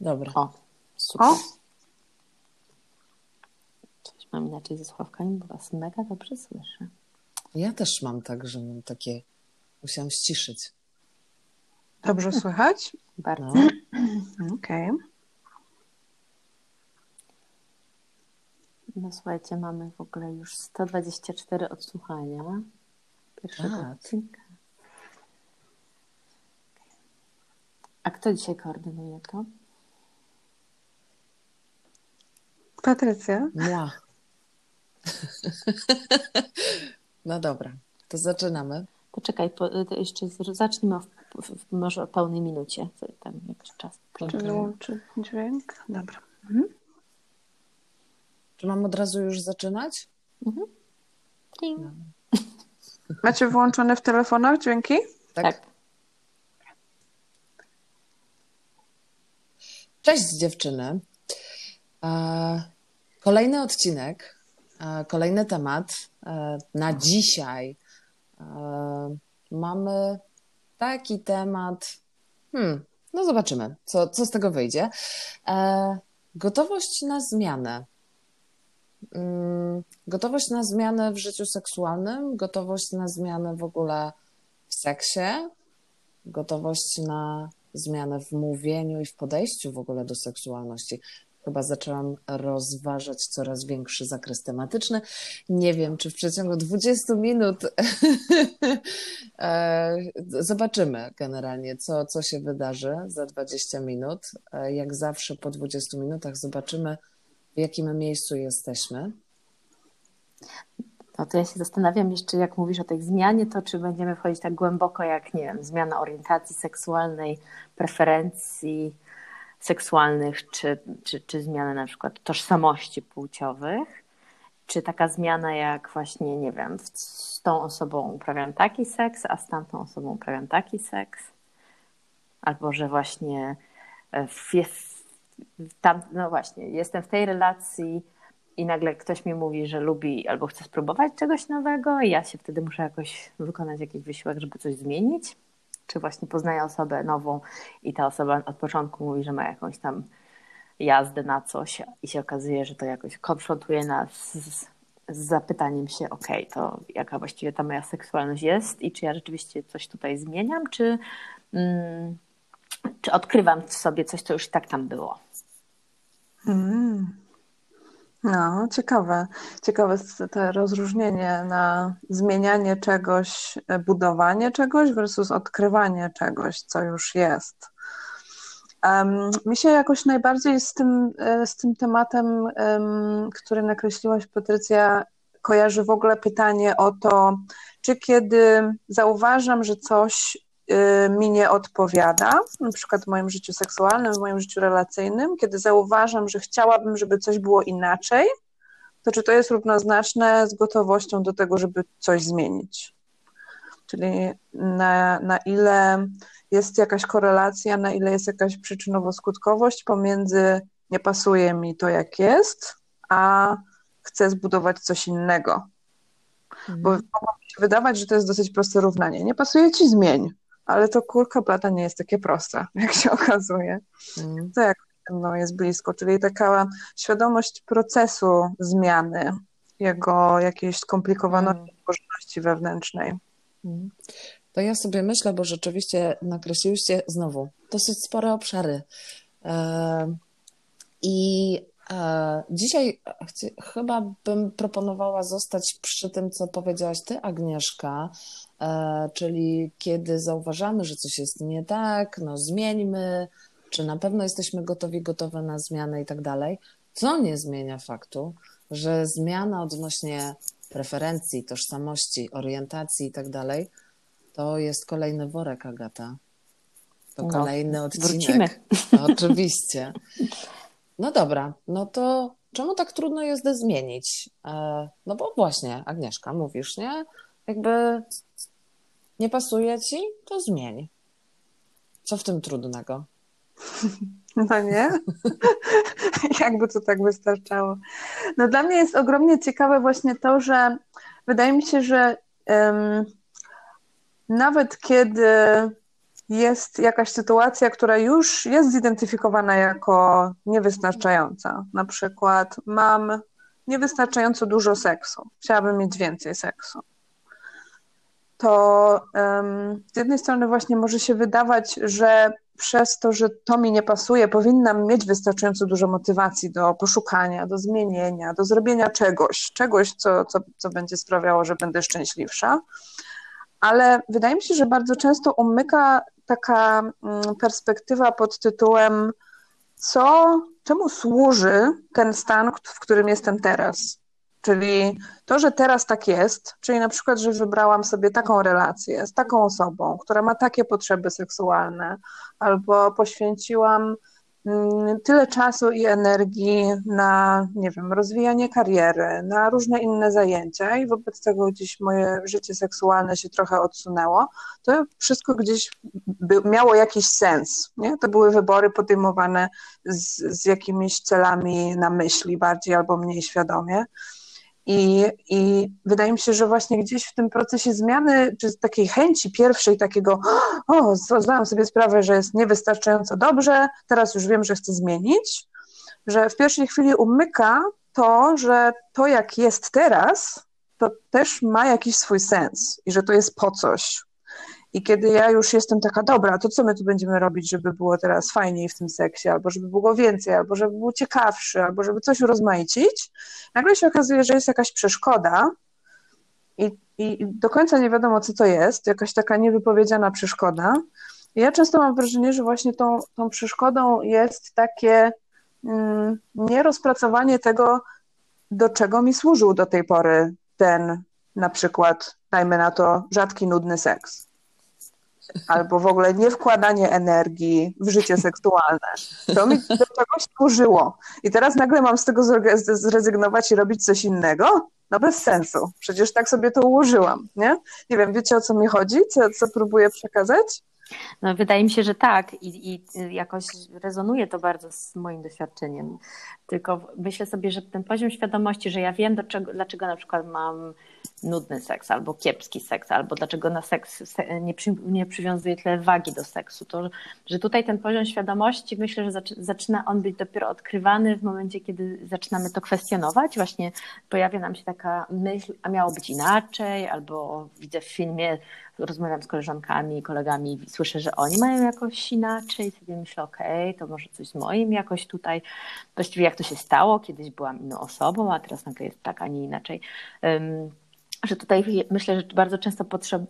Dobra. O, super. O? mam inaczej ze sławkami, bo was mega dobrze słyszę. Ja też mam tak, że mam takie. Musiałam ściszyć. Dobrze słychać? Bardzo. Okej. Okay. No słuchajcie, mamy w ogóle już 124 odsłuchania pierwszego tak. odcinka. A kto dzisiaj koordynuje to? Patrycja. Ja. No dobra, to zaczynamy. Poczekaj, po, jeszcze zacznijmy może o pełnej minucie, tam jakiś czas. Czy wyłączy dźwięk? Dobra. Mhm. Czy mam od razu już zaczynać? Mhm. No. Macie włączone w telefonach dźwięki? Tak. tak. Cześć dziewczyny. E, kolejny odcinek, e, kolejny temat. E, na dzisiaj mamy taki temat. Hmm, no zobaczymy, co, co z tego wyjdzie. Gotowość na zmianę. Mm, gotowość na zmianę w życiu seksualnym, gotowość na zmianę w ogóle w seksie, gotowość na zmianę w mówieniu i w podejściu w ogóle do seksualności. Chyba zaczęłam rozważać coraz większy zakres tematyczny. Nie wiem, czy w przeciągu 20 minut e, zobaczymy generalnie, co, co się wydarzy za 20 minut. E, jak zawsze po 20 minutach zobaczymy, w jakim miejscu jesteśmy. No to ja się zastanawiam jeszcze, jak mówisz o tej zmianie, to czy będziemy wchodzić tak głęboko, jak nie wiem, zmiana orientacji seksualnej, preferencji seksualnych, czy, czy, czy zmiana na przykład tożsamości płciowych, czy taka zmiana jak właśnie, nie wiem, z tą osobą uprawiam taki seks, a z tamtą osobą uprawiam taki seks, albo że właśnie w, tam, no właśnie, jestem w tej relacji, i nagle ktoś mi mówi, że lubi albo chce spróbować czegoś nowego, i ja się wtedy muszę jakoś wykonać jakiś wysiłek, żeby coś zmienić. Czy właśnie poznaję osobę nową i ta osoba od początku mówi, że ma jakąś tam jazdę na coś i się okazuje, że to jakoś konfrontuje nas z, z zapytaniem się, ok, to jaka właściwie ta moja seksualność jest i czy ja rzeczywiście coś tutaj zmieniam, czy, mm, czy odkrywam w sobie coś, co już tak tam było. Mm. No, ciekawe. Ciekawe to rozróżnienie na zmienianie czegoś, e, budowanie czegoś versus odkrywanie czegoś, co już jest. Um, mi się jakoś najbardziej z tym, e, z tym tematem, um, który nakreśliłaś, Patrycja, kojarzy w ogóle pytanie o to, czy kiedy zauważam, że coś mi nie odpowiada, na przykład w moim życiu seksualnym, w moim życiu relacyjnym, kiedy zauważam, że chciałabym, żeby coś było inaczej, to czy to jest równoznaczne z gotowością do tego, żeby coś zmienić? Czyli na, na ile jest jakaś korelacja, na ile jest jakaś przyczynowo-skutkowość pomiędzy nie pasuje mi to, jak jest, a chcę zbudować coś innego. Mhm. Bo mogło mi się wydawać, że to jest dosyć proste równanie. Nie pasuje ci, zmień ale to kulka blada nie jest takie proste, jak się okazuje. Mm. To jak no, jest blisko, czyli taka świadomość procesu zmiany, jego jakiejś skomplikowaności, mm. wewnętrznej. Mm. To ja sobie myślę, bo rzeczywiście nakreśliłyście znowu dosyć spore obszary. E, I dzisiaj chyba bym proponowała zostać przy tym, co powiedziałaś Ty, Agnieszka, E, czyli kiedy zauważamy, że coś jest nie tak, no zmieńmy, czy na pewno jesteśmy gotowi, gotowe na zmianę i tak dalej, co nie zmienia faktu, że zmiana odnośnie preferencji, tożsamości, orientacji i tak dalej, to jest kolejny worek, Agata. To no, kolejny odcinek. Wrócimy. Oczywiście. No dobra, no to czemu tak trudno jest zmienić? E, no bo właśnie, Agnieszka, mówisz, nie? Jakby nie pasuje ci? To zmień. Co w tym trudnego? No nie? Jakby to tak wystarczało. No dla mnie jest ogromnie ciekawe właśnie to, że wydaje mi się, że um, nawet kiedy jest jakaś sytuacja, która już jest zidentyfikowana jako niewystarczająca, na przykład mam niewystarczająco dużo seksu, chciałabym mieć więcej seksu. To um, z jednej strony właśnie może się wydawać, że przez to, że to mi nie pasuje, powinnam mieć wystarczająco dużo motywacji do poszukania, do zmienienia, do zrobienia czegoś, czegoś, co, co, co będzie sprawiało, że będę szczęśliwsza. Ale wydaje mi się, że bardzo często umyka taka mm, perspektywa pod tytułem, co, czemu służy ten stan, w którym jestem teraz? Czyli to, że teraz tak jest, czyli na przykład, że wybrałam sobie taką relację z taką osobą, która ma takie potrzeby seksualne, albo poświęciłam tyle czasu i energii na, nie wiem, rozwijanie kariery, na różne inne zajęcia i wobec tego gdzieś moje życie seksualne się trochę odsunęło, to wszystko gdzieś by, miało jakiś sens. Nie? To były wybory podejmowane z, z jakimiś celami na myśli bardziej albo mniej świadomie. I, I wydaje mi się, że właśnie gdzieś w tym procesie zmiany, czy takiej chęci pierwszej, takiego, o, zdałam sobie sprawę, że jest niewystarczająco dobrze, teraz już wiem, że chcę zmienić, że w pierwszej chwili umyka to, że to, jak jest teraz, to też ma jakiś swój sens i że to jest po coś. I kiedy ja już jestem taka, dobra, to co my tu będziemy robić, żeby było teraz fajniej w tym seksie, albo żeby było więcej, albo żeby był ciekawszy, albo żeby coś urozmaicić, nagle się okazuje, że jest jakaś przeszkoda i, i do końca nie wiadomo, co to jest, jakaś taka niewypowiedziana przeszkoda. I ja często mam wrażenie, że właśnie tą, tą przeszkodą jest takie mm, nierozpracowanie tego, do czego mi służył do tej pory ten na przykład, dajmy na to, rzadki, nudny seks albo w ogóle nie wkładanie energii w życie seksualne. To mi do czegoś służyło. I teraz nagle mam z tego zrezygnować i robić coś innego? No bez sensu. Przecież tak sobie to ułożyłam, nie? Nie wiem, wiecie o co mi chodzi? Co, co próbuję przekazać? No, wydaje mi się, że tak I, i jakoś rezonuje to bardzo z moim doświadczeniem. Tylko myślę sobie, że ten poziom świadomości, że ja wiem, do czego, dlaczego na przykład mam nudny seks albo kiepski seks, albo dlaczego na seks nie, przy, nie przywiązuję tyle wagi do seksu, to że tutaj ten poziom świadomości myślę, że zaczyna on być dopiero odkrywany w momencie, kiedy zaczynamy to kwestionować. Właśnie pojawia nam się taka myśl, a miało być inaczej, albo widzę w filmie, rozmawiam z koleżankami kolegami, słyszę, że oni mają jakoś inaczej, sobie myślę, okej, okay, to może coś z moim jakoś tutaj, właściwie jak to się stało, kiedyś byłam inną osobą, a teraz nagle jest tak, a nie inaczej. Że tutaj myślę, że bardzo często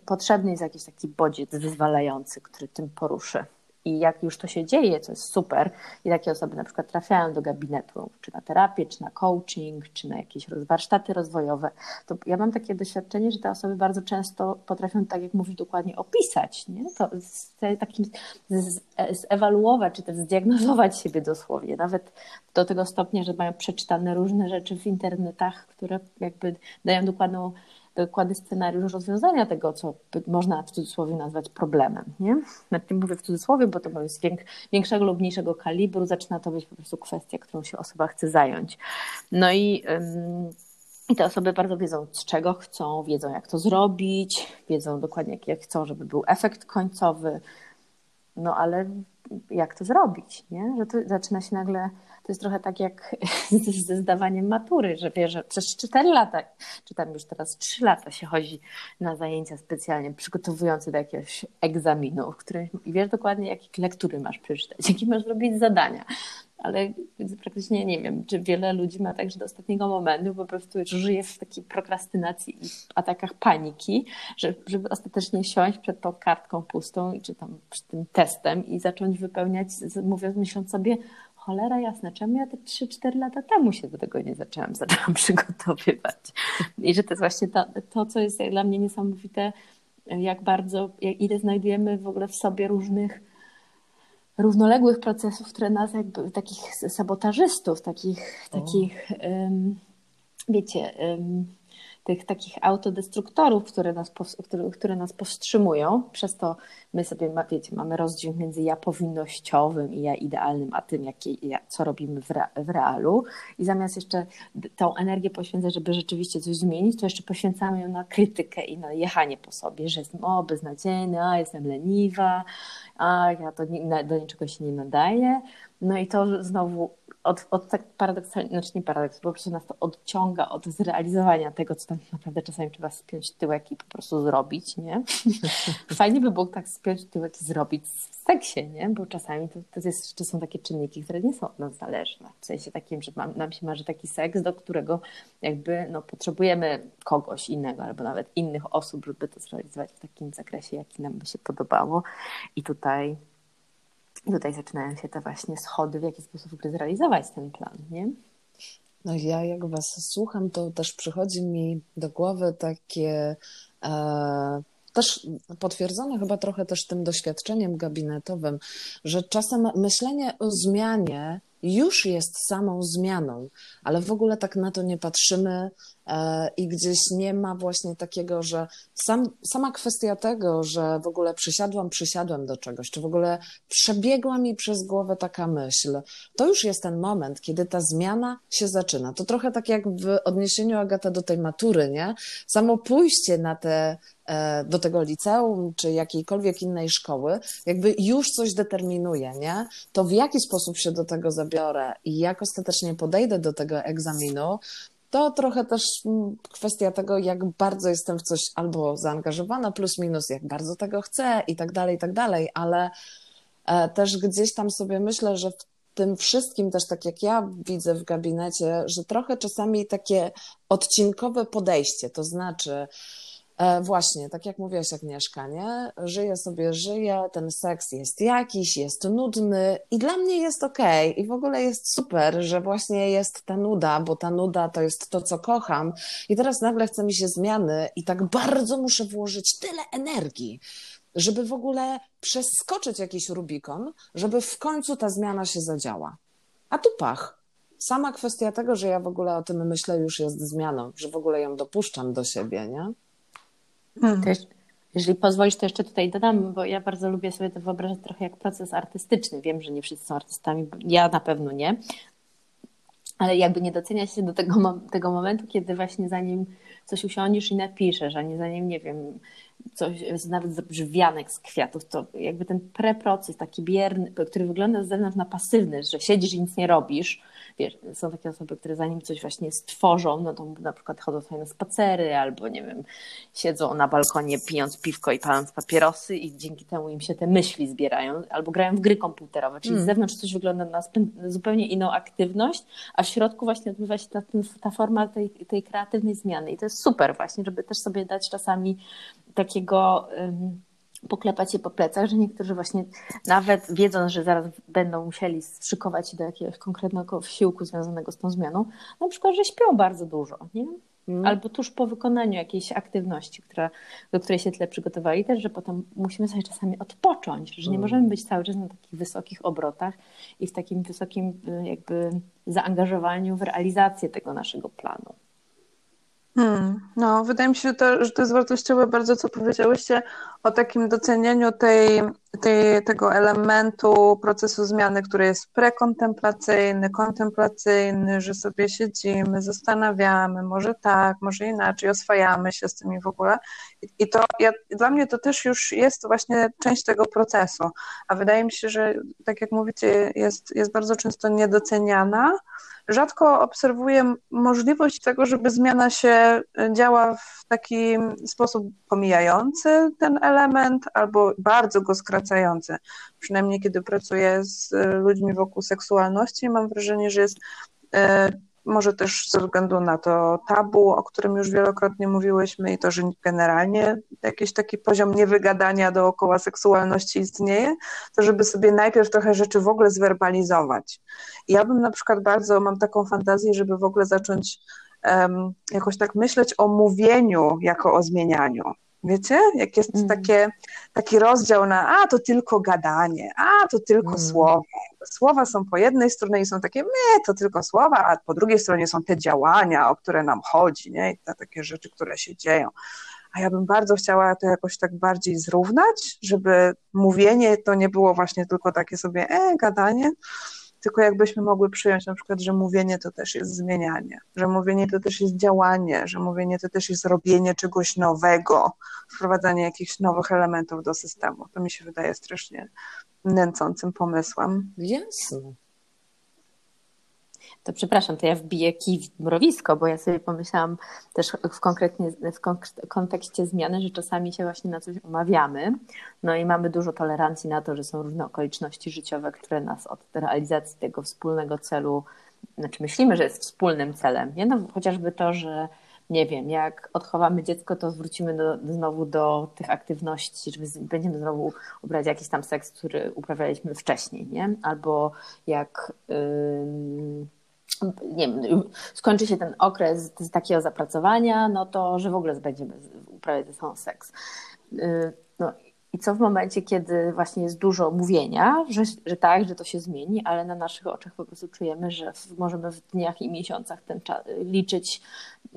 potrzebny jest jakiś taki bodziec wyzwalający, który tym poruszy. I jak już to się dzieje, to jest super, i takie osoby na przykład trafiają do gabinetu, czy na terapię, czy na coaching, czy na jakieś warsztaty rozwojowe, to ja mam takie doświadczenie, że te osoby bardzo często potrafią, tak jak mówisz, dokładnie opisać, nie? to z, takim, z, zewaluować, czy też zdiagnozować siebie dosłownie, nawet do tego stopnia, że mają przeczytane różne rzeczy w internetach, które jakby dają dokładną dokładny scenariusz rozwiązania tego, co można w cudzysłowie nazwać problemem. Nie? Tym mówię w cudzysłowie, bo to jest większego lub mniejszego kalibru, zaczyna to być po prostu kwestia, którą się osoba chce zająć. No i, i te osoby bardzo wiedzą, z czego chcą, wiedzą, jak to zrobić, wiedzą dokładnie, jak chcą, żeby był efekt końcowy. No ale jak to zrobić, nie? Że to zaczyna się nagle to jest trochę tak jak ze zdawaniem matury, że wiesz, że przez 4 lata, czy tam już teraz 3 lata się chodzi na zajęcia specjalnie przygotowujące do jakiegoś egzaminu, w którym wiesz dokładnie, jakie lektury masz przeczytać, jakie masz zrobić zadania. Ale praktycznie nie wiem, czy wiele ludzi ma tak, że do ostatniego momentu po prostu żyje w takiej prokrastynacji i atakach paniki, że, żeby ostatecznie siąść przed tą kartką pustą czy tam przed tym testem i zacząć wypełniać, mówiąc, myśląc sobie, cholera jasna, czemu ja te 3-4 lata temu się do tego nie zaczęłam, zaczęłam przygotowywać. I że to jest właśnie to, to co jest dla mnie niesamowite, jak bardzo, jak, ile znajdujemy w ogóle w sobie różnych równoległych procesów, które nas jakby, takich sabotażystów, takich, takich um, wiecie, um, tych takich autodestruktorów, które nas, które, które nas powstrzymują. Przez to my sobie, wiecie, mamy rozdźwięk między ja powinnościowym i ja idealnym, a tym, jakie, co robimy w, w realu. I zamiast jeszcze tą energię poświęcać, żeby rzeczywiście coś zmienić, to jeszcze poświęcamy ją na krytykę i na jechanie po sobie, że jestem o, beznadziejna, jestem leniwa, a ja to nie, do niczego się nie nadaję. No i to znowu od, od tak paradoksalnie, znaczy nie paradoks, po prostu nas to odciąga od zrealizowania tego, co tam naprawdę czasami trzeba spiąć tyłek i po prostu zrobić, nie? Fajnie by było tak spiąć tyłek i zrobić w seksie, nie? Bo czasami to, to, jest, to są takie czynniki, które nie są od nas zależne. W sensie takim, że mam, nam się marzy taki seks, do którego jakby no, potrzebujemy kogoś innego albo nawet innych osób, żeby to zrealizować w takim zakresie, jaki nam by się podobało. I tutaj tutaj zaczynają się te właśnie schody, w jaki sposób zrealizować ten plan, nie? No ja jak was słucham, to też przychodzi mi do głowy takie e, też potwierdzone chyba trochę też tym doświadczeniem gabinetowym, że czasem myślenie o zmianie już jest samą zmianą, ale w ogóle tak na to nie patrzymy e, i gdzieś nie ma właśnie takiego, że sam, sama kwestia tego, że w ogóle przysiadłam, przysiadłem do czegoś, czy w ogóle przebiegła mi przez głowę taka myśl, to już jest ten moment, kiedy ta zmiana się zaczyna. To trochę tak jak w odniesieniu Agata do tej matury, nie? Samo pójście na te do tego liceum czy jakiejkolwiek innej szkoły, jakby już coś determinuje, nie? To w jaki sposób się do tego zabiorę i jak ostatecznie podejdę do tego egzaminu, to trochę też mm, kwestia tego, jak bardzo jestem w coś albo zaangażowana, plus minus, jak bardzo tego chcę i tak dalej, i tak dalej, ale e, też gdzieś tam sobie myślę, że w tym wszystkim też tak jak ja widzę w gabinecie, że trochę czasami takie odcinkowe podejście, to znaczy E, właśnie, tak jak mówiłaś Agnieszka, nie? Żyję sobie, żyję, ten seks jest jakiś, jest nudny i dla mnie jest okej okay. i w ogóle jest super, że właśnie jest ta nuda, bo ta nuda to jest to, co kocham i teraz nagle chce mi się zmiany i tak bardzo muszę włożyć tyle energii, żeby w ogóle przeskoczyć jakiś Rubikon, żeby w końcu ta zmiana się zadziała. A tu pach. Sama kwestia tego, że ja w ogóle o tym myślę, już jest zmianą, że w ogóle ją dopuszczam do siebie, nie? Hmm. Też, jeżeli pozwolisz, to jeszcze tutaj dodam, bo ja bardzo lubię sobie to wyobrażać trochę jak proces artystyczny. Wiem, że nie wszyscy są artystami, ja na pewno nie, ale jakby nie docenia się do tego, tego momentu, kiedy właśnie zanim coś usiądziesz i napiszesz, a nie zanim, nie wiem, coś, nawet zrobisz wianek z kwiatów, to jakby ten preproces taki bierny, który wygląda z zewnątrz na pasywny, że siedzisz i nic nie robisz, wiesz, są takie osoby, które zanim coś właśnie stworzą, no to na przykład chodzą sobie na spacery albo nie wiem, siedzą na balkonie pijąc piwko i paląc papierosy i dzięki temu im się te myśli zbierają, albo grają w gry komputerowe, czyli mm. z zewnątrz coś wygląda na zupełnie inną aktywność, a w środku właśnie odbywa się ta, ta forma tej, tej kreatywnej zmiany i to jest super właśnie, żeby też sobie dać czasami takiego... Um, poklepać się po plecach, że niektórzy właśnie nawet wiedząc, że zaraz będą musieli szykować się do jakiegoś konkretnego wsiłku związanego z tą zmianą, na przykład, że śpią bardzo dużo, nie? Mm. Albo tuż po wykonaniu jakiejś aktywności, która, do której się tyle przygotowali, też, że potem musimy sobie czasami odpocząć, że nie mm. możemy być cały czas na takich wysokich obrotach i w takim wysokim jakby zaangażowaniu w realizację tego naszego planu. Hmm, no, wydaje mi się, to, że to jest wartościowe bardzo, co powiedziałyście o takim docenieniu tej, tej, tego elementu procesu zmiany, który jest prekontemplacyjny, kontemplacyjny, że sobie siedzimy, zastanawiamy, może tak, może inaczej, oswajamy się z tym i w ogóle. I, i to ja, dla mnie to też już jest właśnie część tego procesu. A wydaje mi się, że tak jak mówicie, jest, jest bardzo często niedoceniana rzadko obserwuję możliwość tego, żeby zmiana się działa w taki sposób pomijający ten element albo bardzo go skracający. Przynajmniej kiedy pracuję z ludźmi wokół seksualności, mam wrażenie, że jest e, może też ze względu na to tabu, o którym już wielokrotnie mówiłyśmy i to, że generalnie jakiś taki poziom niewygadania dookoła seksualności istnieje, to żeby sobie najpierw trochę rzeczy w ogóle zwerbalizować. Ja bym na przykład bardzo, mam taką fantazję, żeby w ogóle zacząć um, jakoś tak myśleć o mówieniu jako o zmienianiu. Wiecie, jak jest mm. takie, taki rozdział na a to tylko gadanie, a to tylko mm. słowa. Słowa są po jednej stronie i są takie, nie, to tylko słowa, a po drugiej stronie są te działania, o które nam chodzi, nie? I te takie rzeczy, które się dzieją. A ja bym bardzo chciała to jakoś tak bardziej zrównać, żeby mówienie to nie było właśnie tylko takie sobie, e, gadanie, tylko jakbyśmy mogły przyjąć na przykład, że mówienie to też jest zmienianie, że mówienie to też jest działanie, że mówienie to też jest robienie czegoś nowego, wprowadzanie jakichś nowych elementów do systemu. To mi się wydaje strasznie nęcącym pomysłem. Jasne to przepraszam, to ja wbiję kij w mrowisko, bo ja sobie pomyślałam też w, konkretnie, w kontekście zmiany, że czasami się właśnie na coś umawiamy, no i mamy dużo tolerancji na to, że są różne okoliczności życiowe, które nas od realizacji tego wspólnego celu, znaczy myślimy, że jest wspólnym celem, nie? No, chociażby to, że nie wiem, jak odchowamy dziecko, to wrócimy do, znowu do tych aktywności, żeby będziemy znowu uprawiać jakiś tam seks, który uprawialiśmy wcześniej, nie? Albo jak... Yy nie wiem, skończy się ten okres takiego zapracowania, no to, że w ogóle będziemy uprawiać ze sobą seks. Y, no i co w momencie, kiedy właśnie jest dużo mówienia, że, że tak, że to się zmieni, ale na naszych oczach po prostu czujemy, że możemy w dniach i miesiącach ten czas, liczyć,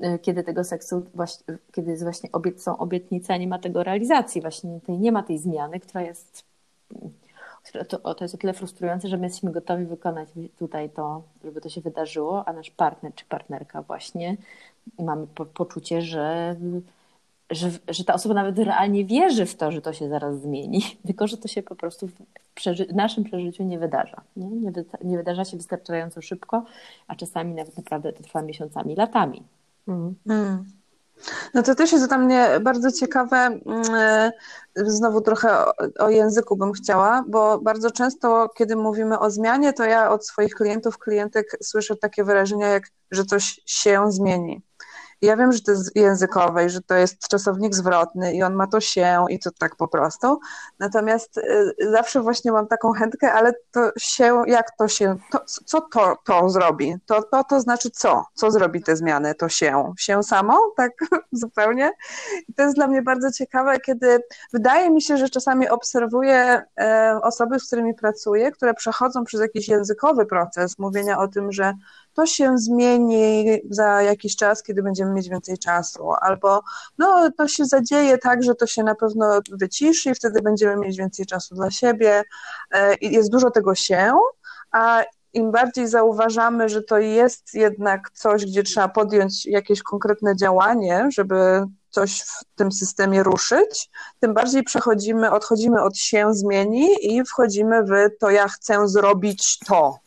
y, kiedy tego seksu, właśnie, kiedy jest właśnie obiet, są obietnice, a nie ma tego realizacji, właśnie tej, nie ma tej zmiany, która jest to, to jest o tyle frustrujące, że my jesteśmy gotowi wykonać tutaj to, żeby to się wydarzyło, a nasz partner czy partnerka właśnie mamy po, poczucie, że, że, że ta osoba nawet realnie wierzy w to, że to się zaraz zmieni, tylko że to się po prostu w, przeży w naszym przeżyciu nie wydarza. Nie? Nie, wy nie, wydarza się wystarczająco szybko, a czasami nawet naprawdę to trwa miesiącami, latami. Mhm. Mm. No to też jest dla mnie bardzo ciekawe, mm, e, znowu trochę o, języku bym chciała, bo bardzo często, kiedy mówimy o zmianie, to ja od swoich klientów, klientek słyszę takie wyrażenia jak, że coś się zmieni. Ja wiem, że to jest językowe i że to jest czasownik zwrotny i on ma to się i to tak po prostu. Natomiast y, zawsze właśnie mam taką chętkę, ale to się, jak to się, to, co to, to zrobi? To, to, to znaczy co? Co zrobi te zmiany? To się? Się samo? Tak zupełnie? I to jest dla mnie bardzo ciekawe, kiedy wydaje mi się, że czasami obserwuję e, osoby, z którymi pracuję, które przechodzą przez jakiś językowy proces mówienia o tym, że to się zmieni za jakiś czas, kiedy będziemy mieć więcej czasu, albo no to się zadzieje tak, że to się na pewno wyciszy i wtedy będziemy mieć więcej czasu dla siebie. E, jest dużo tego się, a im bardziej zauważamy, że to jest jednak coś, gdzie trzeba podjąć jakieś konkretne działanie, żeby coś w tym systemie ruszyć, tym bardziej przechodzimy, odchodzimy od się zmieni i wchodzimy w to ja chcę zrobić to.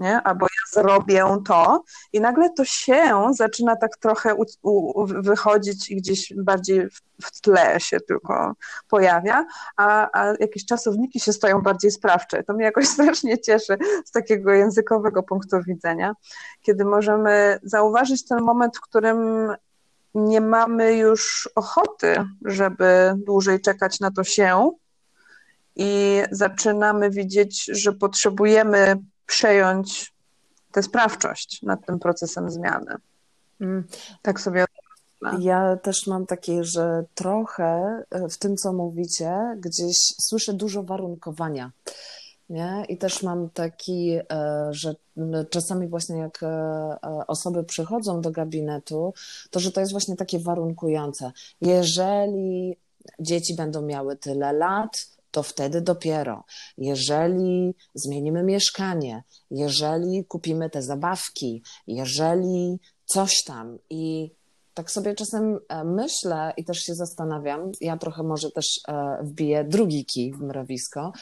Nie? Albo ja zrobię to i nagle to się zaczyna tak trochę u, u, wychodzić i gdzieś bardziej w, tle się tylko pojawia, a, a jakieś czasowniki się stoją bardziej sprawcze. To mnie jakoś strasznie cieszy z takiego językowego punktu widzenia, kiedy możemy zauważyć ten moment, w którym nie mamy już ochoty, żeby dłużej czekać na to się i zaczynamy widzieć, że potrzebujemy przejąć tę sprawczość nad tym procesem zmiany. Mm. Tak sobie ja też mam takie, że trochę e, w tym, co mówicie, gdzieś słyszę dużo warunkowania. Nie? I też mam taki, e, że czasami właśnie jak e, osoby przychodzą do gabinetu, to że to jest właśnie takie warunkujące. Jeżeli dzieci będą miały tyle lat, to wtedy dopiero, jeżeli zmienimy mieszkanie, jeżeli kupimy te zabawki, jeżeli coś tam. I tak sobie czasem e, myślę i też się zastanawiam, ja trochę może też e, wbiję drugi kij w mrowisko,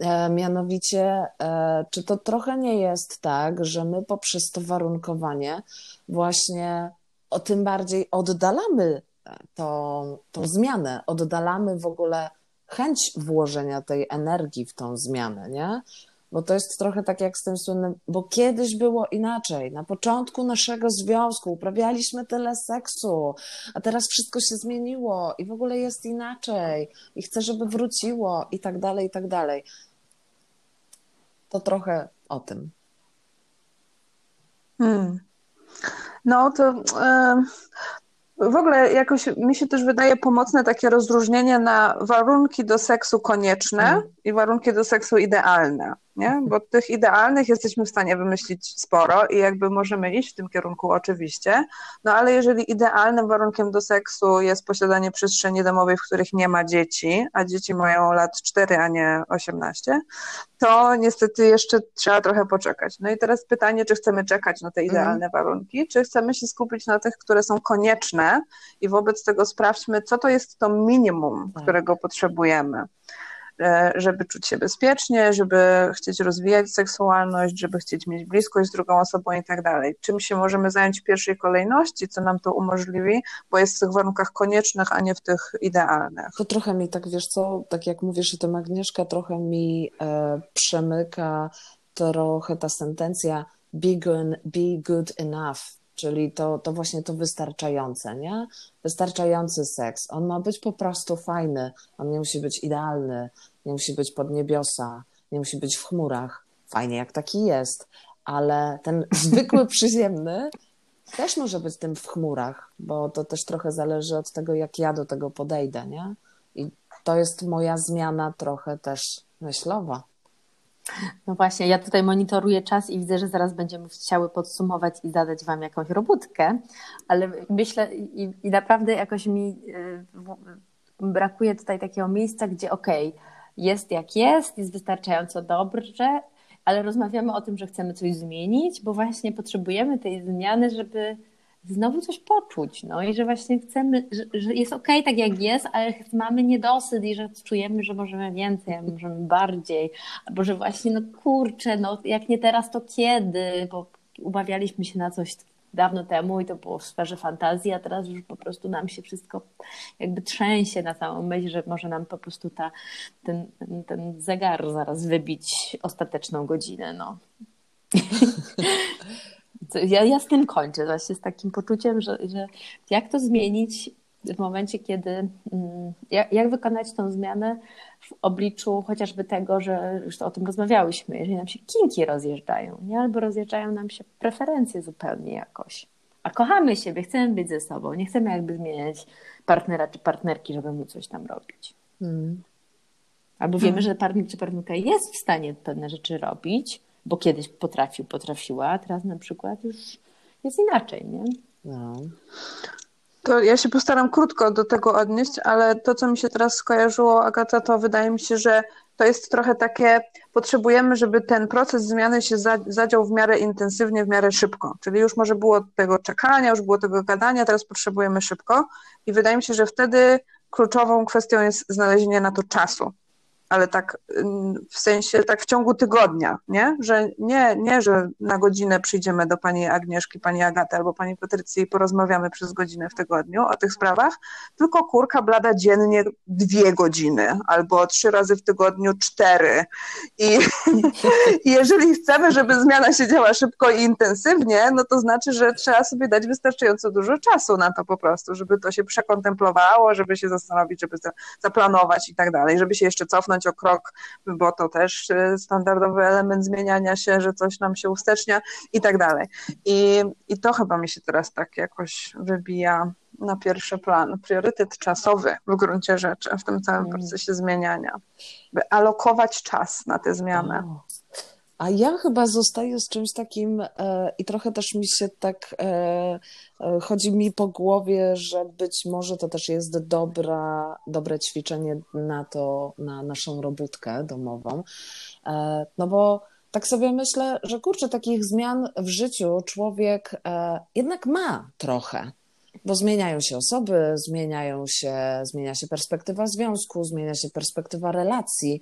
e, mianowicie, czy to trochę nie jest tak, że my poprzez to warunkowanie właśnie o tym bardziej oddalamy tą, tą zmianę, oddalamy w ogóle chęć włożenia tej energii w tą zmianę, nie? Bo to jest trochę tak jak z tym słynnym, bo kiedyś było inaczej. Na początku naszego związku uprawialiśmy tyle seksu, a teraz wszystko się zmieniło i w ogóle jest inaczej i chcę, żeby wróciło i tak dalej, i tak dalej. To trochę o tym. Hmm. No to w ogóle jakoś mi się też wydaje pomocne takie rozróżnienie na warunki do seksu konieczne mm. i warunki do seksu idealne nie? Bo tych idealnych jesteśmy w stanie wymyślić sporo i jakby możemy iść w tym kierunku oczywiście, no ale jeżeli idealnym warunkiem do seksu jest posiadanie przestrzeni domowej, w których nie ma dzieci, a dzieci mają lat 4, a nie 18, to niestety jeszcze trzeba trochę poczekać. No i teraz pytanie, czy chcemy czekać na te mhm. idealne warunki, czy chcemy się skupić na tych, które są konieczne i wobec tego sprawdźmy, co to jest to minimum, tak. którego potrzebujemy. E, żeby czuć się bezpiecznie, żeby chcieć rozwijać seksualność, żeby chcieć mieć bliskość z drugą osobą i tak dalej. Czym się możemy zająć w pierwszej kolejności, co nam to umożliwi, bo jest w tych warunkach koniecznych, a nie w tych idealnych. To trochę mi tak, wiesz co, tak jak mówisz o tym Agnieszka, trochę mi e, przemyka trochę ta sentencja be good, be good enough, czyli to, to właśnie to wystarczające, nie? Wystarczający seks. On ma być po prostu fajny, on nie musi być idealny, nie musi być pod niebiosa, nie musi być w chmurach. Fajnie, jak taki jest, ale ten zwykły przyziemny też może być tym w chmurach, bo to też trochę zależy od tego, jak ja do tego podejdę, nie? I to jest moja zmiana trochę też myślowa. No właśnie, ja tutaj monitoruję czas i widzę, że zaraz będziemy chciały podsumować i zadać Wam jakąś robótkę, ale myślę i, i naprawdę jakoś mi y, brakuje tutaj takiego miejsca, gdzie okej, okay, jest jak jest, jest wystarczająco dobrze, ale rozmawiamy o tym, że chcemy coś zmienić, bo właśnie potrzebujemy tej zmiany, żeby znowu coś poczuć, no i że właśnie chcemy, że, że jest okej okay, tak jak jest, ale mamy niedosyt i że czujemy, że możemy więcej, możemy bardziej, albo że właśnie no kurczę, no jak nie teraz, to kiedy, bo ubawialiśmy się na coś dawno temu i to było w sferze fantazji, a teraz już po prostu nam się wszystko jakby trzęsie na całą myśl, że może nam po prostu ta, ten, ten zegar zaraz wybić ostateczną godzinę, no. Ja, ja z tym kończę, właśnie z takim poczuciem, że, że jak to zmienić w momencie, kiedy, mm, jak, jak wykonać tą zmianę w obliczu chociażby tego, że już o tym rozmawiałyśmy, jeżeli nam się kinki rozjeżdżają, nie? albo rozjeżdżają nam się preferencje zupełnie jakoś. A kochamy siebie, chcemy być ze sobą, nie chcemy jakby zmieniać partnera czy partnerki, żeby mu coś tam robić. Hmm. Albo wiemy, hmm. że partner czy partnerka jest w stanie pewne rzeczy robić, bo kiedyś potrafił, potrafiła, a teraz na przykład już jest inaczej, nie? No. To ja się postaram krótko do tego odnieść, ale to, co mi się teraz skojarzyło, Agata, to wydaje mi się, że to jest trochę takie, potrzebujemy, żeby ten proces zmiany się zadział w miarę intensywnie, w miarę szybko. Czyli już może było tego czekania, już było tego gadania, teraz potrzebujemy szybko. I wydaje mi się, że wtedy kluczową kwestią jest znalezienie na to czasu ale tak w sensie, tak w ciągu tygodnia, nie? Że nie, nie, że na godzinę przyjdziemy do pani Agnieszki, pani Agaty albo pani Patrycji i porozmawiamy przez godzinę w tygodniu o tych sprawach, tylko kurka blada dziennie dwie godziny albo trzy razy w tygodniu cztery. I, I jeżeli chcemy, żeby zmiana się działa szybko i intensywnie, no to znaczy, że trzeba sobie dać wystarczająco dużo czasu na to po prostu, żeby to się przekontemplowało, żeby się zastanowić, żeby zaplanować i tak dalej, żeby się jeszcze cofnąć o krok, bo to też y, standardowy element zmieniania się, że coś nam się ustecznia i tak dalej. I, i to chyba mi się teraz tak jakoś wybija na pierwszy plan, priorytet czasowy w gruncie rzeczy w tym całym mm. procesie zmieniania, by alokować czas na tę zmianę. A ja chyba zostaję z czymś takim e, i trochę też mi się tak e, e, chodzi mi po głowie, że być może to też jest dobra, dobre ćwiczenie na to, na naszą robótkę domową. E, no bo tak sobie myślę, że kurczę, takich zmian w życiu człowiek e, jednak ma trochę bo zmieniają się osoby, zmieniają się, zmienia się perspektywa związku, zmienia się perspektywa relacji,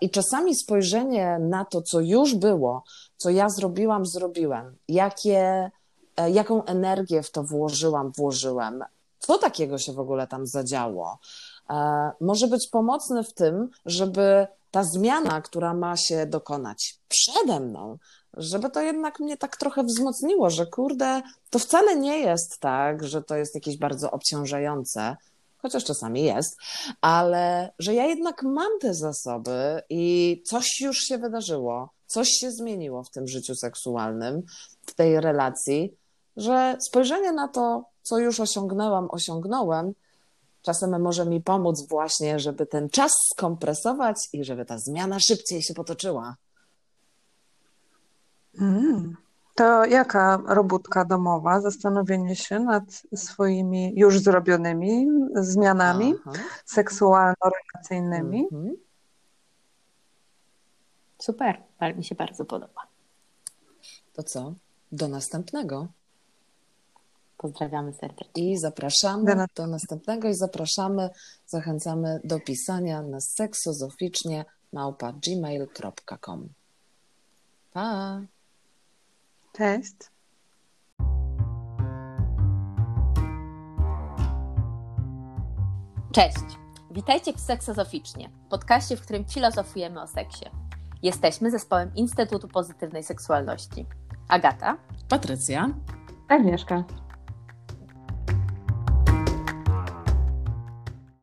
I czasami spojrzenie na to, co już było, co ja zrobiłam, zrobiłem, jakie, e, jaką energię w to włożyłam, włożyłem, co takiego się w ogóle tam zadziało, e, może być pomocny w tym, żeby ta zmiana, która ma się dokonać przede mną, żeby to jednak mnie tak trochę wzmocniło, że kurde, to wcale nie jest tak, że to jest jakieś bardzo obciążające, chociaż czasami jest, ale że ja jednak mam te zasoby i coś już się wydarzyło, coś się zmieniło w tym życiu seksualnym, w tej relacji, że spojrzenie na to, co już osiągnęłam, osiągnąłem, czasem może mi pomóc właśnie, żeby ten czas skompresować i żeby ta zmiana szybciej się potoczyła. Mm. To jaka robótka domowa? Zastanowienie się nad swoimi już zrobionymi zmianami seksualno-relacyjnymi. Mhm. Super, mi się bardzo podoba. To co? Do następnego. Pozdrawiamy serdecznie. I zapraszamy do, do następnego i zapraszamy, zachęcamy do pisania na seksozoficznie małpa gmail.com. Pa! Cześć. Cześć. Witajcie w Seksozoficznie, podcaście, w którym filozofujemy o seksie. Jesteśmy zespołem Instytutu Pozytywnej Seksualności. Agata. Patrycja. Agnieszka.